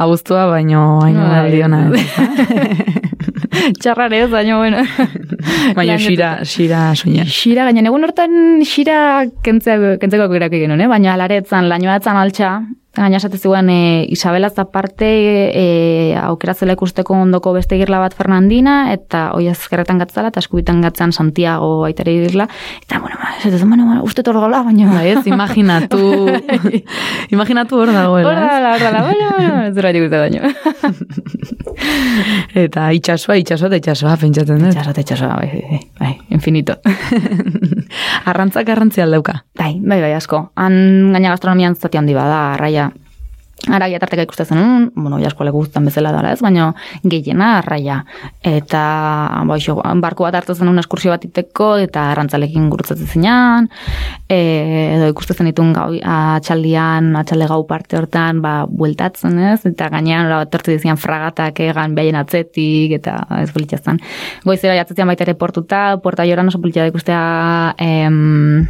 Abuztua, baino haino Bai. aldiona. Txarrare ez, baino, bueno. Baina xira, xira soinen. Xira, gainen, egun hortan xira kentzeko, kentzeko gerako genuen, eh? baina alaretzan, lainoa etzan altxa, gaina esate zuen e, Isabela aparte e, aukeratzela ikusteko ondoko beste girla bat Fernandina, eta oi azkerretan gatzala, eta eskubitan gatzan Santiago aitare girla, eta, bueno, ez dut, bueno, bueno, uste torgola, baina... Bai, ez, imaginatu, imaginatu hor dagoela. Hor ez? da, hor da, bueno, bueno, ez baino. Eta itxasua, itxasua eta itxasua, pentsatzen dut. Itxaso, itxaso, bai, bai, bai, infinito. Arrantzak garrantzi aldeuka. Bai, bai, bai, asko. Han gaina gastronomian zati handi bada, arraia. Araia tarteka ikusten zenun, bueno, jasko leku guztan bezala dara ez, baina gehiena arraia. Eta, ba, iso, barko bat hartu zenun eskursio bat iteko, eta arrantzalekin gurutzatzen zinean, e, edo ikusten zenitun gau, atxaldian, atxalde gau parte hortan, ba, bueltatzen ez, eta gainean, ora, tortu dizian fragatak egan behaien atzetik, eta ez bulitxazan. Goizera jatzetzian baita ere portuta, porta joran oso bulitxa da ikustea, em,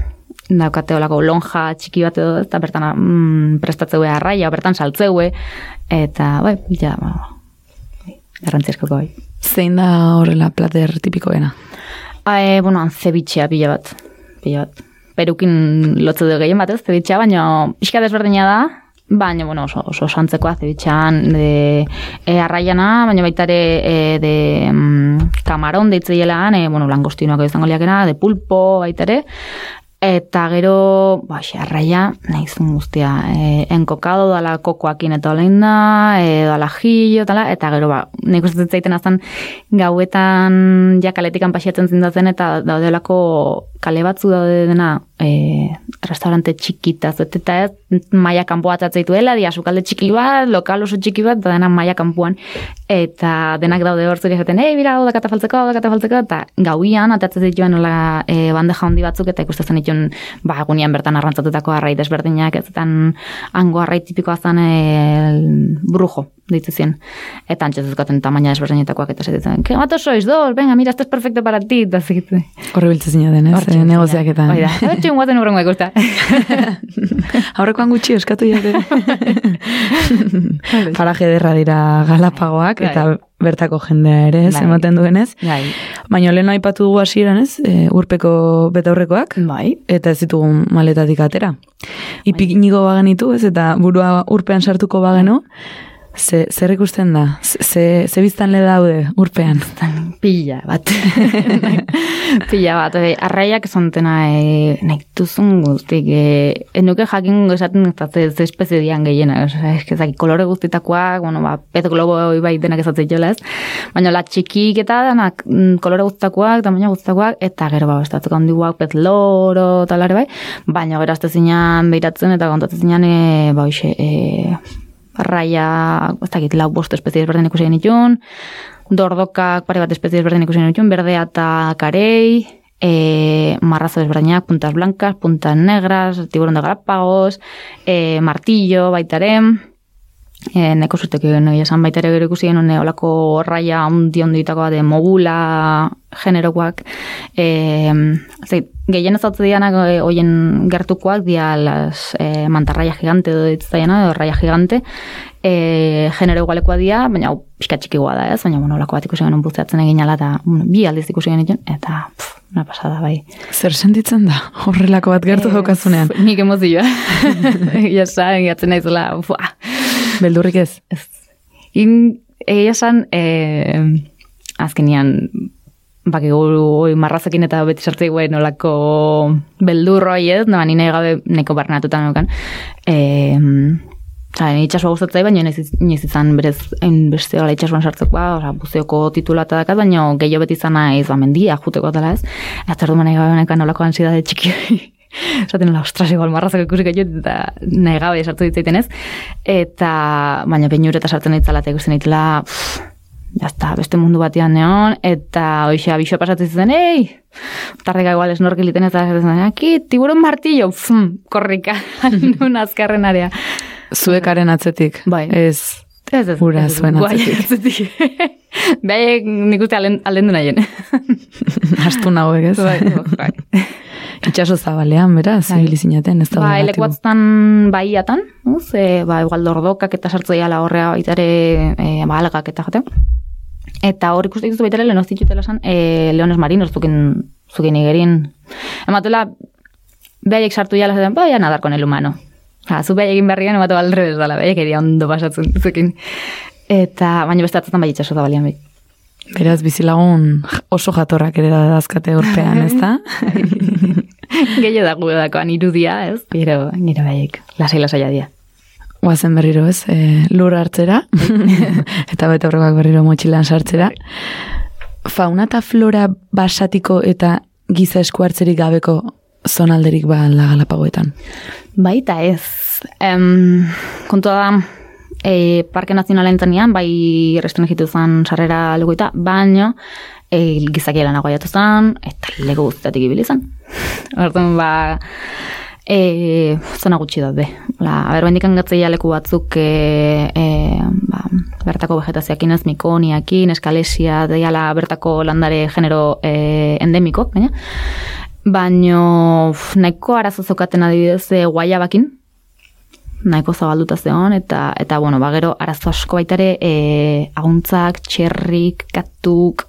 daukate olako lonja txiki bat edo, eta bertan mm, prestatzeue arraia, bertan saltzeue, eta, bai, ja, ba, garrantzizkoko bai. Zein da horrela plater tipikoena? E, bueno, zebitxea pila bat, pila bat. Perukin lotze du gehien bat ez, zebitxea, baina pixka desberdina da, baina, bueno, oso, oso santzekoa zebitxean de e, arraiana, baina baita ere e, de mm, kamaron deitzeilean, e, bueno, langostinoak izango liakena, de pulpo baita ere, Eta gero, ba, arraia, nahizun guztia, e, enkokado dala kokoakin eta olein da, e, dala jillo, tala, eta gero, ba, nik uste zaiten azan gauetan jakaletikan pasiatzen zindatzen, eta daudelako kale batzu daude dena e, restaurante txikita eta ez maia kanpoa dela, dia sukalde txiki bat, lokal oso txiki bat, da dena maia kanpoan, eta denak daude hor zuri esaten, ei, bira, hau da katafaltzeko, hau da katafaltzeko, eta gauian, atatzen zituen nola e, bandeja handi batzuk, eta ikusten dituen, ba, agunian bertan arrantzatutako arrai desberdinak, ez zetan hango arrai tipikoa zen e, brujo, ditzu zien. Eta ezkaten tamaina desberdinetakoak eta zetzen, que mato sois dos, venga, mira, esto es perfecto para ti, eta zikitzen. Horre biltzen den, ez? Eh, negoziak eta. Oida, txun guazen urrengo ikusta. Aurrekoan gutxi eskatu jate. Paraje derra dira galapagoak, eta bertako jendea ere, ez, ematen duenez. Bai. Baina lehen aipatu dugu hasieran ez, e, urpeko betaurrekoak, Bai. eta ez ditugun maletatik atera. Ipik nigo bagenitu, ez, eta burua urpean sartuko bagenu, Ze, zer ikusten da? Ze, ze biztan le daude urpean? Pila bat. Pila bat. E, arraiak zontena e, nahi duzun guztik. E, enuke jakin esaten ez ze, ze espezie dian gehiena. Ez kolore guztitakoak, bueno, ba, pet globo bai denak ezatzen jola ez. Baina la txikik eta danak mm, kolore guztitakoak, tamaina guztitakoak, eta gero ba, estatzeko handiguak pet loro talare bai. Baina gero azte zinean behiratzen eta kontatzen zinean, e, ba, hoxe, e, arraia, ez dakit, lau bost espezie berdin ikusi genitun, dordokak pare bat espezie berdin ikusi genitun, berdea eta karei, e, marrazo desberdinak, puntas blancas, puntas negras, tiburón de Galapagos, e, martillo, baitaren, e, neko zutek egin esan baita ere gero ikusi genuen olako raia handi onditakoa de mogula generokoak. E, gehien ez dianak hoien gertukoak dia las e, mantarraia gigante edo ditzaiena edo raia gigante. E, genero igualekoa dia baina hau pixka txikigoa da ez? Baina bueno, olako bat ikusi genuen buzeatzen egin ala eta bueno, bi aldiz ikusi genuen eta pff, una pasada bai. Zer sentitzen da horrelako bat gertu e, daukazunean? nik emozioa. Ja saben gatzen naizela fuah Beldurrik ez? Ez. In, egia esan, e, azkenian, baki guru marrazekin eta beti sartzei guen nolako beldurroi ez, no, nire gabe neko barnatuta nukan. E, Zara, ni itxasua gustatzea, baina inoiz izan berez beste gara itxasuan sartzekoa, oza, buzeoko titula eta dakat, baina gehiago beti izan nahi, ba, mendia, juteko dela ez. Eta erdu manei gabe nolako ansiedade txiki esaten la ostras igual marrazak ikusi gaitu eta nahi gabe sartu ditzaiten ez eta baina baino eta sartzen ditzala eta ikusten ditela jazta, beste mundu batean neon eta hoxe abixo pasatzen zen ei tarrega igual esnorki liten ez da aki, tiburon martillo. Pfum, korrika, nun azkarren area. Zuekaren atzetik bai. ez Ez, ez, Ura ez, zuen atzetik. Bai, nik uste alen, alendu nahien. Astu nagoek ez. Bai, bai. Itxaso zabalean, beraz, Bai. ibili zinaten, ez da Ba, bat, eleku batztan baiatan, uz, e, ba, igual dordokak eta sartzea ala horrea baita ere e, ba, algak eta jate. Eta hor ikuste dituzu baita ere lehen oztitutela esan, e, leones marinos zukin, zukin igerin. Ematela, behaiek sartu jala zaten, ba, ja nadar con el humano. Ha, zu behaiek egin berrian, ematu aldrebes dala, behaiek eria ondo pasatzen zukin. Eta, baina beste atzatzen bai itxaso da balian bai. Beraz, bizilagun oso jatorrak ere da dazkate urpean, ez da? Gehiago da gu dakoan irudia, ez? Gero, gero behaiek, lasai lasai dia. Guazen berriro ez, e, lur hartzera, eta bete horrekak berriro motxilan sartzera. Fauna eta flora basatiko eta giza esku hartzerik gabeko zonalderik ba alda galapagoetan. Baita ez. Em, kontua da, e, Parke Nazionalen zenean, bai restringitu zen sarrera legoita, baino e, gizaki lanago jatu zen, eta lego guztiatik ibili zen. Orduan, ba, e, zona gutxi daude. La, aber, bendikan gatzeia leku batzuk e, e, ba, bertako vegetazioakin ez, mikoniakin, eskalesia, deiala bertako landare genero e, endemiko, baina, baino uf, nahiko arazo zokaten adibidez e, guaiabakin, nahiko zabalduta zeon, eta, eta bueno, ba, gero arazo asko baitare e, aguntzak, txerrik, katuk,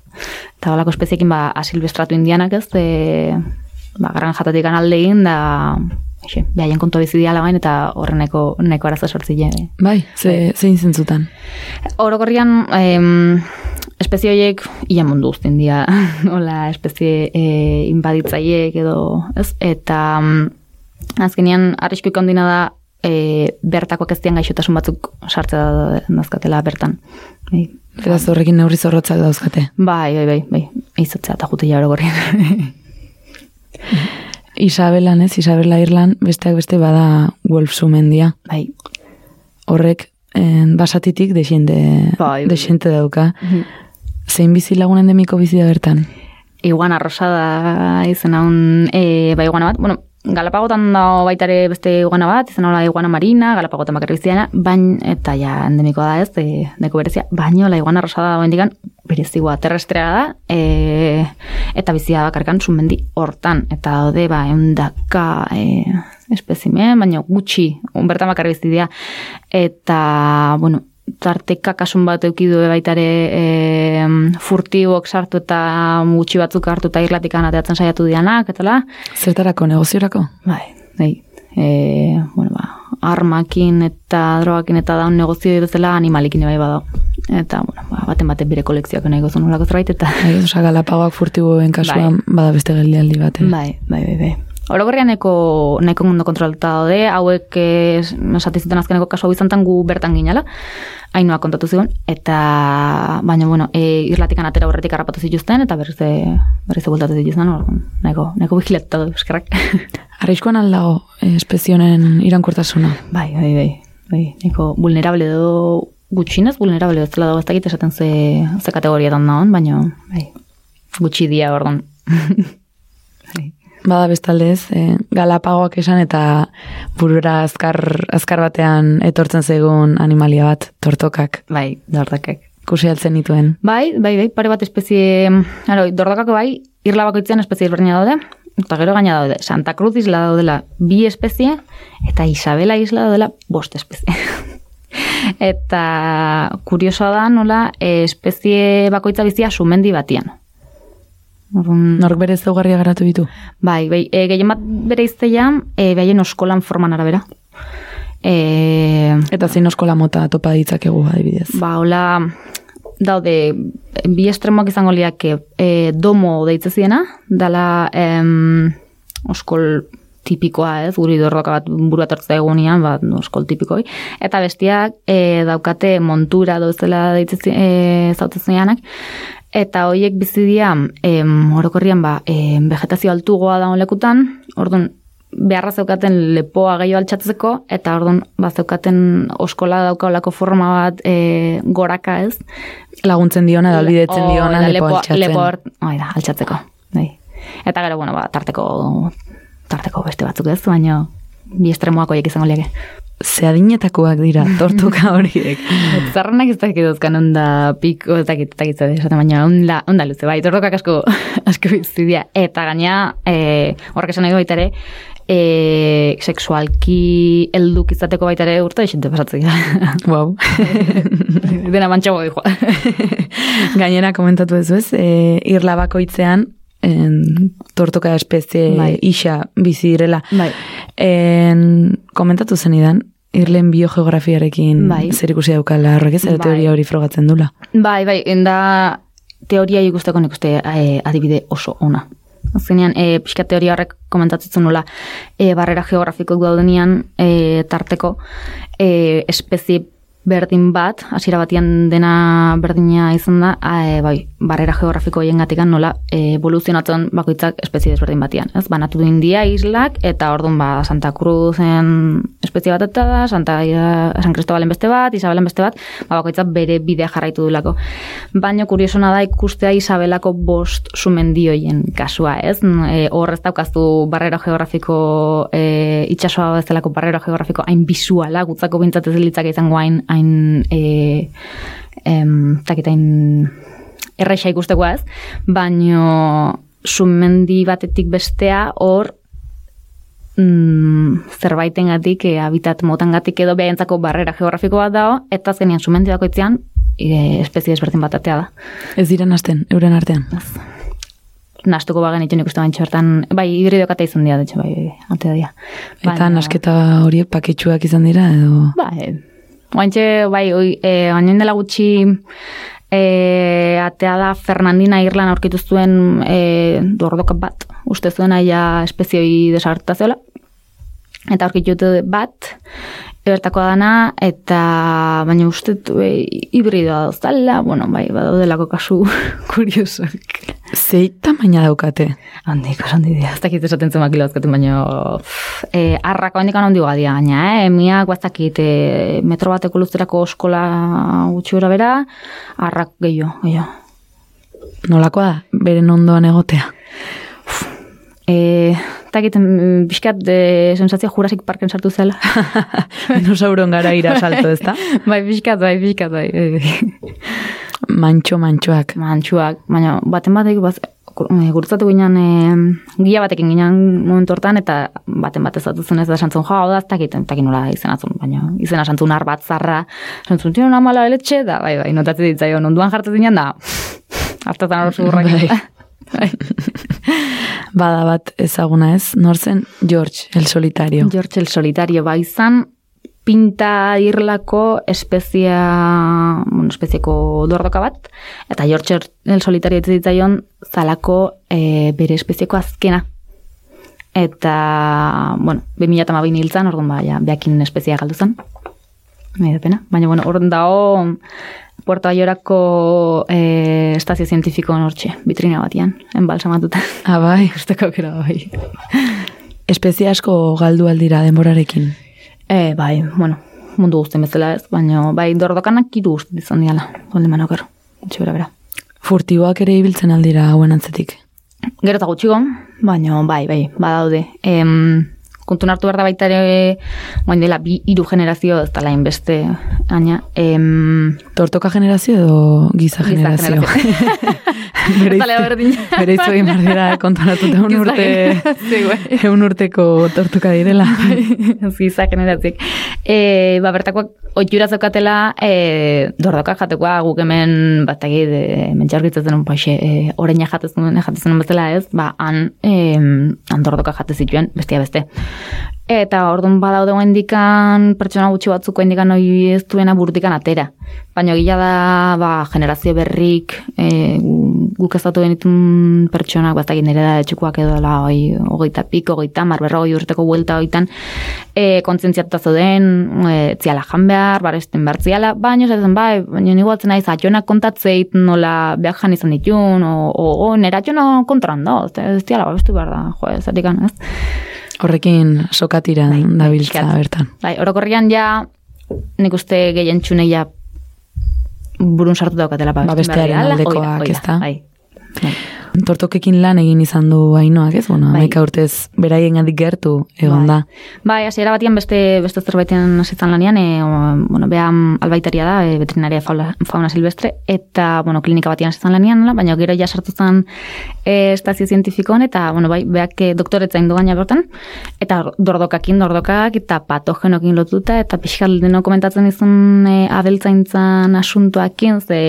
eta balako espeziekin ba, asilbestratu indianak ez, e, ba, garan jatatik aldein, da, Eixe, behaien kontu bizidiala bain eta horreneko neko arazo sortzile. Bai, ze, zein zentzutan. Orokorrian, em, espezie horiek ia mundu guztien dira, hola, espezie e, inbaditzaiek edo, ez? Eta mm, azkenean, arrisko ikondina da, e, bertakoak ez dian gaixotasun batzuk sartzea dazkatela bertan. Bai, Beraz horrekin neurri zorrotzak dauzkate. bai, bai, bai, bai, izatzea eta jutea orokorrian. Isabelan ez, Isabela Irlan, besteak beste bada Wolf sumendia. bai, Horrek en, basatitik desente, Bai, bai. desente dauka. Zein bizi lagun endemiko bizi da bertan? iguana rosada izan haun, e, bai iguana bat, bueno, Galapagotan da baitare beste iguana bat, izan hola iguana marina, Galapagotan bakarrik biziana, bain, eta ja endemikoa da ez, e, neko berezia, baino la iguana rosada da bendikan, berezigua terrestrea da, e, eta bizia bakarkan sumendi hortan, eta daude ba, eundaka e, espezimen, baino gutxi, bertan bakarrik bizi dira, eta, bueno, tarteka kasun bat eukidu baitare e, furtibok sartu eta gutxi batzuk hartu eta irlatikan ateatzen saiatu dianak, etala. Zertarako, negoziorako? Bai, bai. E, bueno, ba, armakin eta drogakin eta daun negozio bezala animalikin bai badao. Eta, bueno, ba, baten baten bire kolekzioak nahi gozun nolako zerbait, eta... Bai, osa galapagoak furtiboen kasuan bada beste geldialdi bat. Bai, bai, bai, bai. Orokorrian nahiko, nahiko mundu kontrolta daude, hauek eh, esatizuten azkeneko kasu hau izantan gu bertan ginala, hainua kontatu zigun, eta baina, bueno, e, irlatikan atera horretik harrapatu zituzten, eta berriz e, berriz bultatu zituzten, orduan, nahiko, nahiko vigilatuta du, eskerrak. Arriskuan aldago eh, espezionen irankortasuna. bai, bai, bai, bai, nahiko vulnerable edo gutxinez, vulnerable ez dela dago ez dakit esaten ze, ze kategoriatan dagoen, baina, bai, gutxi dia, orduan. Bada bestaldez, eh, galapagoak esan eta burura azkar, azkar batean etortzen zegoen animalia bat, tortokak, Bai, dordakak. kusi altzen nituen. Bai, bai, bai, pare bat espezie, aro, dordakako bai, irla bakoitzean espezie ezberdina daude, eta gero gaina daude, Santa Cruz isla daudela bi espezie, eta Isabela isla daudela bost espezie. eta kuriosoa da nola, eh, espezie bakoitza bizia sumendi batian. Orduan, Nork bere zaugarria garatu ditu. Bai, bai, e, gehien bat bere izteia, e, behaien oskolan forman arabera. E, Eta zein oskola mota topa ditzakegu adibidez. ba, hola, daude, bi estremoak izango liake e, domo deitze ziena, dala em, oskol tipikoa, ez, guri dorroka bat burua tortzea egunean, ba, oskol tipikoi, eta bestiak e, daukate montura dozela deitze zi- e, zautzen eta hoiek bizi dira em, orokorrian ba, em, vegetazio altugoa dagoen lekutan, orduan beharra zeukaten lepoa gehiago altxatzeko, eta orduan ba, zeukaten oskola daukaolako forma bat e, goraka ez. Laguntzen diona, dalbidetzen Oh, diona, da, lepo lepoa- altxatzen. lepoa hori da, altxatzeko. Bai. Eta gero, bueno, ba, tarteko, tarteko beste batzuk ez, baina bi estremoak horiek izango liake. Ze adinetakoak dira, tortuka horiek. Zarrenak ez dakit dozkan onda piko, ez dakit, ez dakit esaten, baina onda, onda luze, bai, tordokak asko, asko bizidia. Eta gaina, e, horrek esan nahi baita ere, e, sexualki helduk izateko baita ere urte esente pasatzen dira. wow. Dena mantxago dijoa. Gainera komentatu ez ez, e, irla bakoitzean en, tortoka espezie Bai. isa bizi direla. Bai. En, komentatu zenidan, irlen biogeografiarekin Bai. zer ikusi daukala horrek ez, Bai. teoria hori frogatzen dula. Bai, bai, da teoria ikusteko nik uste e, adibide oso ona. Azkenean, e, pixka teoria horrek komentatzen nola, e, barrera geografikoak daudenian e, tarteko e, espezie berdin bat, hasiera batian dena berdina izan da, e, bai, barrera geografiko hoien nola e, evoluzionatzen bakoitzak espezie desberdin batian. Ez? Banatu du India islak, eta orduan ba, Santa Cruzen espezie bat eta da, Santa San Cristobalen beste bat, Isabelen beste bat, ba, bakoitza bere bidea jarraitu dulako. Baina kuriosona da ikustea Isabelako bost sumendioien kasua, ez? E, hor ez daukazu barrero geografiko e, itxasoa bezalako barrero geografiko hain bisuala, gutzako bintzat ez litzak izango hain, hain e, em, takitain erraixa ikustekoa ez, baino sumendi batetik bestea hor mm, zerbaitengatik e, habitat motangatik edo behentzako barrera geografiko bat dago, eta azkenean sumendi bakoitzean e, espezie ezberdin bat atea da. Ez dira nasten, euren artean. Nastuko bagen itxun ikuste baintxo bertan, bai, hibridok ata izan dira, detxe, bai, bai, atea dira. Eta nasketa horiek paketsuak izan dira, edo... Bai, Oantxe, bai, oi, e, baina dela gutxi e, atea da Fernandina Irlan aurkitu zuen e, dordoka bat, uste zuen aia espezioi desartaziola. Eta aurkitu bat, ebertakoa dana, eta baina uste e, hibridoa dauztala, bueno, bai, badaudelako kasu kuriosak. Zei tamaina daukate? Handik, oso handi dira, ez dakit esaten zen makilo azkaten, baina e, arrako handik handi gadia, baina, eh? miak baztakit e, metro bateko luzterako eskola gutxi gora bera, arrak gehiago, gehiago. Nolakoa da, beren ondoan egotea? E, takit, mm, pixkat de sensazio Jurassic Parken sartu zela. Dinosauron gara ira salto, ez da? bai, pixkat, bai, pixkat, bai. Mantxo, mantxoak. Mantxoak, baina baten batek, baz, gurutzatu ginen, e, gila batekin ginen momentu hortan, eta baten bat ezatuzen ez da santzun, jo, da, ez dakit nola izenatzun, baina izena santzun ar bat zarra, santzun, tino namala eletxe, da, bai, bai, notatzen ditzaio, onduan jartzen zinen, da, hartatan hor zurrak. Bai. Bada bat ezaguna ez, norzen George el Solitario. George el Solitario, bai izan, pinta irlako espezia, bueno, espezieko dordoka bat, eta George el Solitario ditzaion zalako e, bere espezieko azkena. Eta, bueno, 2008 hiltzan, orduan ba, ja, behakin espezia galdu zen. Da pena. Baina, bueno, orduan dao Puerto Ayorako e, estazio zientifiko nortxe, vitrina batian, enbalsamatuta. Ah, bai. Usteko kera, bai. Espezia asko galdu aldira denborarekin. E, bai, bueno, mundu guztien bezala ez, baina bai dordokanak kiru uste izan diala, golde manokar, bera bera. Furtiboak ere ibiltzen aldira hauen antzetik. Gero eta gutxiko, baina bai, bai, badaude. Em, kontun hartu behar da baita ere, guain dela, bi hiru generazio ez dela inbeste, aina. Em, Tortoka generazio edo giza Giza generazio? bere izu egin behar dira kontonatuta un Giza urte, eun urteko tortuka direla. Ziza generatzik. E, ba, bertakoak oitxura zaukatela e, dordoka jatekoa guk hemen bat egit e, mentxargitzen zen paixe, e, oreina jatezen, jatezen bezala ez, ba, han, e, han dordoka jate zituen, bestia beste. Eta orduan badaude indikan pertsona gutxi batzuko indikan hori ez duena burutikan atera. Baina gila da ba, generazio berrik e, guk ez genitun pertsonak, bat egin nire da etxukoak edo dela hoi, hogeita piko, hogeita mar, berrogei urteko buelta hoitan e, kontzientziatuta zeuden, e, ziala jan behar, baresten behar ziala, baina esaten bai, baina nigu atzen naiz, atxonak kontatzeit nola behar jan izan ditun, o, o, o nera atxona kontran da, ez ziala babestu behar da, jo, ez ez? Horrekin sokatiran dabiltza pixkat. bertan. Bai, orokorrian ja, nik uste gehien txunei ja burun sartu daukatela Ba, bestearen aldekoak, ez da? Bai. Bai. Tortokekin lan egin izan du hainoak, ez? Bueno, Bai. urtez beraien gandik gertu egon da. Bai, hasiera batian beste beste zerbaiten hasitzen lanean, e, bueno, bea albaitaria da, e, veterinaria fauna, fauna silvestre eta bueno, klinika batian hasitzen lanean, baina gero ja sartu zen e, estazio zientifikoan eta bueno, bai, beak e, doktoretza indu gaina bertan eta dordokakin, dordokak eta patogenokin lotuta eta pixkal deno komentatzen izun e, abeltzaintzan asuntoakin, ze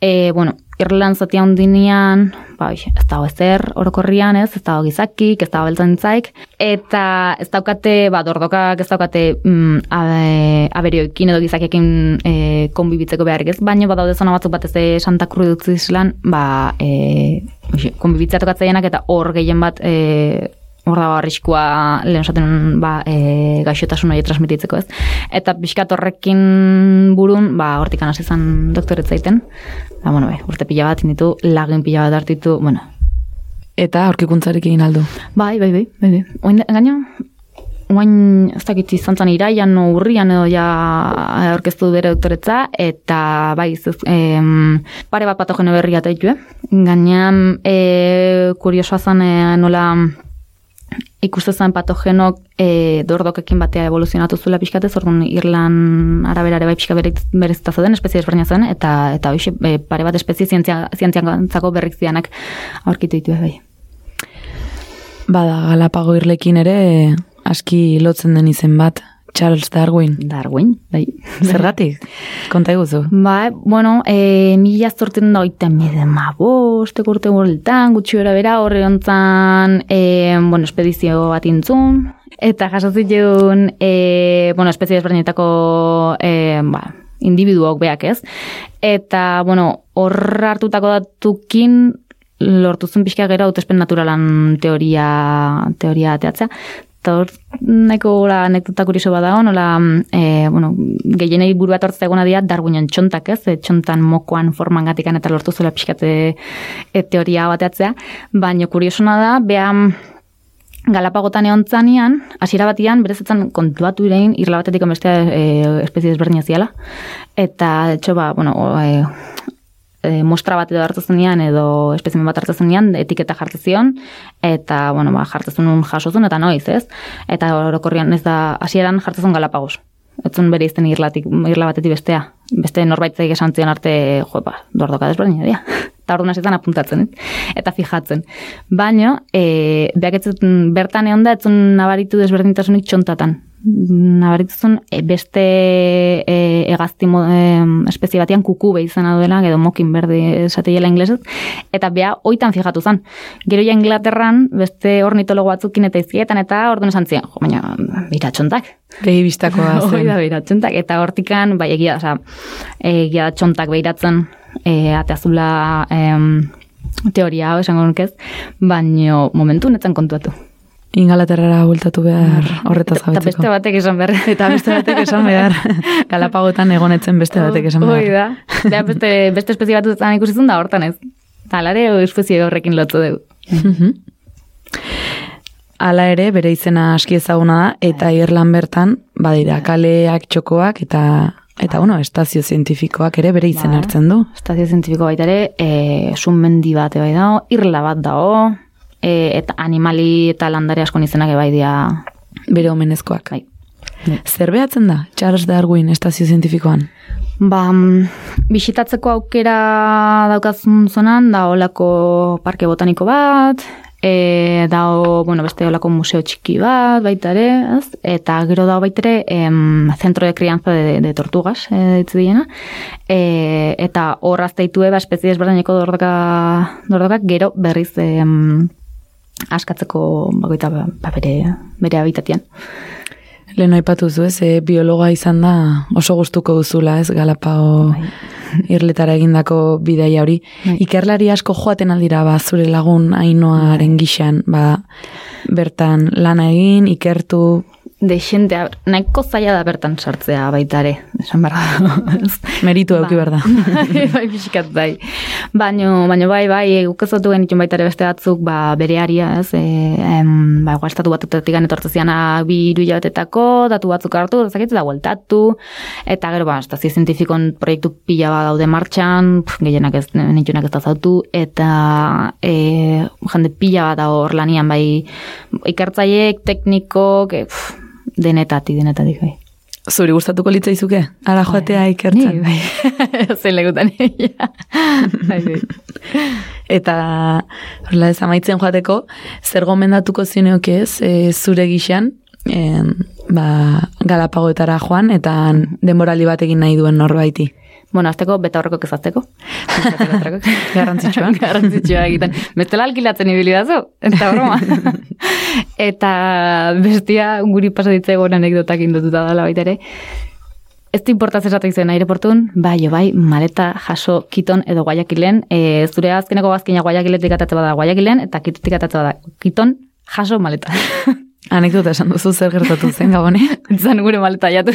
e, bueno, Irland zatia hundinean, bai, ez dago ezer orokorrian, ez, ez dago gizakik, ez dago beltzantzaik, eta ez daukate, ba, dordokak ez daukate mm, abe, aberioekin edo gizakekin e, konbibitzeko beharrik ez, baina badaude zona batzuk batez e, Santa Cruz islan, ba, e, konbibitzea tokatzaienak eta hor gehien bat e, hor dago arriskua lehen esaten ba, e, gaixotasun hori transmititzeko ez. Eta pixkat horrekin burun, ba, hortikan hasi zen doktoretza egiten. Ba, bueno, bai, urte pila bat inditu, lagin pila bat hartitu, bueno, Eta aurkikuntzarik egin aldu. bai, bai, bai, bai, bai. Oin, gaino, Oain, ez dakit izan zen iraian, no, urrian edo ja aurkeztu du bere doktoretza, eta bai, ez, em, pare bat patogeno berria taitu, eh? Gainean, e, kuriosoa zen e, nola ikuste zen patogenok e, dordokekin batea evoluzionatu zuela pixkatez, orduan Irlan arabera ere bai pixka berezita zauden, espezie desberdina zen, eta, eta hoxe, e, pare bat espezie zientzia, zientziantzako berrik zianak aurkitu ditu bai. Bada, Galapago irlekin ere aski lotzen den izen bat, Charles Darwin. Darwin, bai. Zergatik? Konta eguzu. Ba, bueno, e, mila zorten da oita mide ma bostek urte gureltan, gutxi bera bera, horre ontzan, e, bueno, espedizio bat intzun, eta jasozik egun, e, bueno, espezie desberdinetako, e, ba, individuok beak ez. Eta, bueno, hor hartutako datukin, lortu zuen pixka gero hautespen naturalan teoria, teoria ateatzea. Eta hor, nahiko gola anekdota kuriso bada nola, e, bueno, gehienei buru bat hortzea eguna dira, darguinen txontak ez, e, txontan mokoan forman gatikan eta lortu zuela pixkate e, teoria bateatzea, baina kuriosona da, beha Galapagotan egon zanean, hasiera batian, berezetzen kontuatu irein, irla batetik bestea e, espezie desberdina ziala. Eta, etxo, ba, bueno, e, e, mostra bat edo hartzen zenean edo espezimen bat hartzen zenean etiketa jartzen zion eta bueno, ba, jartzen zuen jasozun eta noiz, ez? Eta orokorrian ez da hasieran jartzen zuen Galapagos. Etzun bere izten irlatik, irla batetik bestea. Beste norbaitzaik esan zion arte, jo, ba, dordoka desberdin dira. Eta orduan hasietan apuntatzen, eta fijatzen. Baina, e, behak bertan egon da, etzun nabaritu desberdintasunik txontatan nabarituzun e, beste e, egazti e, espezie batean kuku behi izan duela, edo mokin berdi esateiela inglesez, eta bea oitan fijatu zen. Gero ja Inglaterran, beste ornitologo batzukin eta izkietan, eta orduan esan ziren, jo, baina, biratxontak. Behi biztakoa zen. Hoi da, biratxontak, eta hortikan, bai, egia, oza, egia txontak behiratzen, e, ateazula e, teoria esango nukez, baino momentu netzen kontuatu. Ingalaterrara bultatu behar mm. horretaz Eta beste batek esan behar. Eta beste batek esan behar. Galapagotan egonetzen beste batek esan behar. Hoi da. Eta beste, beste espezie bat ikusi ikusizun da hortan ez. Eta alare espezie horrekin lotu dugu. Mhm. Hala ere, bere izena aski ezaguna da, eta Irlan bertan, badira, kaleak, txokoak, eta Eta, bueno, estazio zientifikoak ere bere izen bai. hartzen du. Estazio zientifiko baita ere, e, sunmendi bat bai dago, irla bat dago, e, eta animali eta landare asko izenak bai dia bere omenezkoak. Bai. Zer behatzen da, Charles Darwin estazio zientifikoan? Ba, mm, bisitatzeko aukera daukazun zonan, da olako parke botaniko bat, e, da bueno, beste olako museo txiki bat, baita ere, ez? eta gero da baita ere, em, zentro de crianza de, de tortugas, e, diena, e, eta horrazte ditu eba espezie ezberdineko dordoka, gero berriz em, askatzeko bagoita ba, ba, bere, bere habitatian. Lehen aipatu zu ez, e, biologa izan da oso gustuko duzula ez, galapao bai. irletara egindako bidaia hori. Bai. Ikerlari asko joaten aldira ba, zure lagun ainoaren bai. gixan, ba, bertan lana egin, ikertu, de xente, nahiko zaila da bertan sartzea baita ere, esan behar da. Meritu euki behar da. bai, bai, pixkat bai. Baina, baina bai, bai, gukezatu genitun baita ere beste batzuk, ba, bere aria, ez, e, em, ba, igual, estatu bat etortzik bi iru jabetetako, datu batzuk hartu, ezakit, da, gueltatu, eta gero, ba, estazio zientifikon proiektu pila bat daude martxan, pf, gehienak ez, nitunak ez da zautu, eta e, jende pila bat da hor lanian, bai, ikertzaiek, teknikok, e, pf, denetatik, denetatik, bai. Zuri gustatuko litza izuke? Ara bai. joatea bai. ikertzen? Ni, bai. Zein legutan, bai, bai. Eta, horrela ez amaitzen joateko, zer gomendatuko zineok ez, e, zure gixan, e, ba, galapagoetara joan, eta denborali bat egin nahi duen norbaiti. Bueno, azteko, beta horreko kezazteko. Garrantzitsua. Garrantzitsua egiten. Bestela alkilatzen ibili dazu, eta broma. eta bestia, guri pasatitze egon anekdotak indotuta dela baita ere. Ez du importaz esatu izan aireportun, bai, bai, maleta jaso kiton edo guayakilen, e, zure azkeneko bazkina guayakiletik atatzen bada guayakilen, eta kitutik atatzen bada kiton jaso maleta. Anekdota esan duzu zer gertatu zen gabone? Zan gure maleta jatu.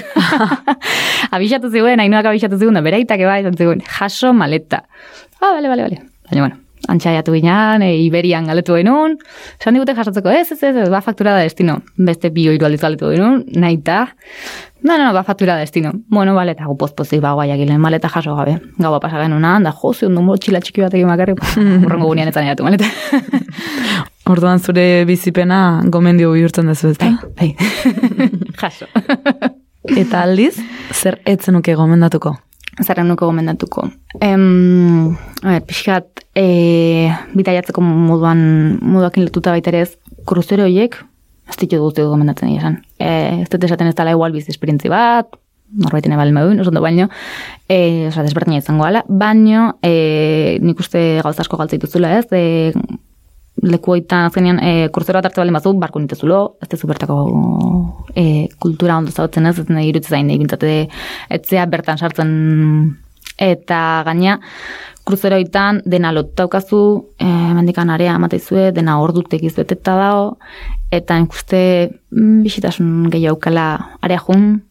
abixatu ziguen, hainoak abixatu zigun, da beraitake bai, zan zigun, jaso maleta. Ah, bale, bale, bale. Baina, bueno, antxaiatu ginean, e, Iberian galetu genuen, esan digute jasotzeko, ez, ez, ez, ez, ba faktura da destino, beste bi oiru aldiz galetu genuen, nahi ta, no, no, no, ba faktura da destino. Bueno, bale, eta gu pozpozik ba guaiak gilen, maleta jaso gabe, gaua pasa genuen, da, jo, zion du motxila txiki batekin makarri, urrengo gunean etzan eratu maleta. Orduan zure bizipena gomendio bihurtzen dezu ez da? Bai, jaso. Eta aldiz, zer etzen nuke gomendatuko? Zerren nuko gomendatuko. Em, a ber, pixkat, e, bitaiatzeko moduan, moduakin lotuta baita ere ez, kruzero horiek, ez ditu guzti gomendatzen esan. E, ez dut esaten ez dela igual bizi esperientzi bat, norbaiten ebal meuen, oso ondo baino, e, oza, desberdina izango ala, baino, e, nik uste gauza asko galtza dituzula ez, e, lekuoitan azkenean e, kursero bat hartze baldin bazu, barko nitezulo, ez tezu bertako e, kultura ondo zautzen ez, ez nahi irutze zain, etzea bertan sartzen. Eta gaina kruzeroitan dena lotaukazu, e, mendikan area amateizue, dena ordutek izbeteta dago, eta ikuste mm, bisitasun gehiago aukala area jun,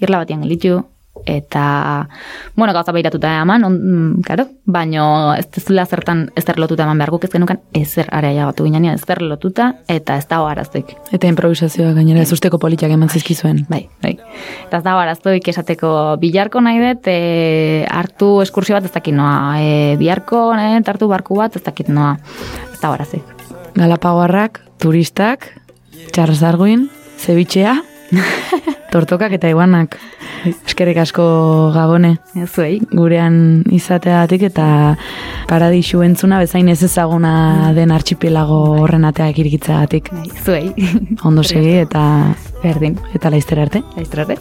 irla batian gelitu, eta, bueno, gauza behiratuta eman, on, mm, claro, baino ez dezula zertan ezer lotuta eman behar guk ez genukan ezer area batu ginean, ezer lotuta, eta ez dago araztuik. Eta improvisazioa gainera ez usteko politiak eman zizkizuen. Bai, bai. Eta ez dago araztuik esateko bilarko nahi dut, e, hartu eskursio bat ez dakit noa, e, biharko nahi dut hartu barku bat ez dakit noa, ez dago arazik. Galapagoarrak, turistak, txarrazarguin, zebitxea, tortokak eta iguanak. Eskerrik asko gabone. Zuei. gurean izateatik eta paradisu entzuna bezain ez ezaguna den artxipilago horren ateak irikitzeagatik. Bai, Zuei. Ondo segi eta Berdin. eta laiztera arte. Aiztrate.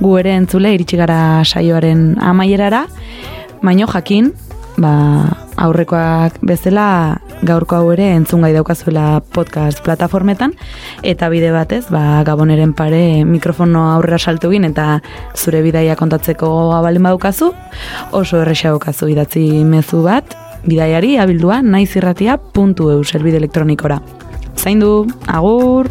Gu ere entzule iritsi gara saioaren amaierara, baino jakin, ba, aurrekoak bezala gaurko hau ere entzungai daukazuela podcast plataformetan eta bide batez, ba, gaboneren pare mikrofono aurrera saltu gin eta zure bidaia kontatzeko abalin badukazu, oso erresa daukazu idatzi mezu bat, bidaiari abildua naizirratia.eu selbide elektronikora. Zaindu, agur!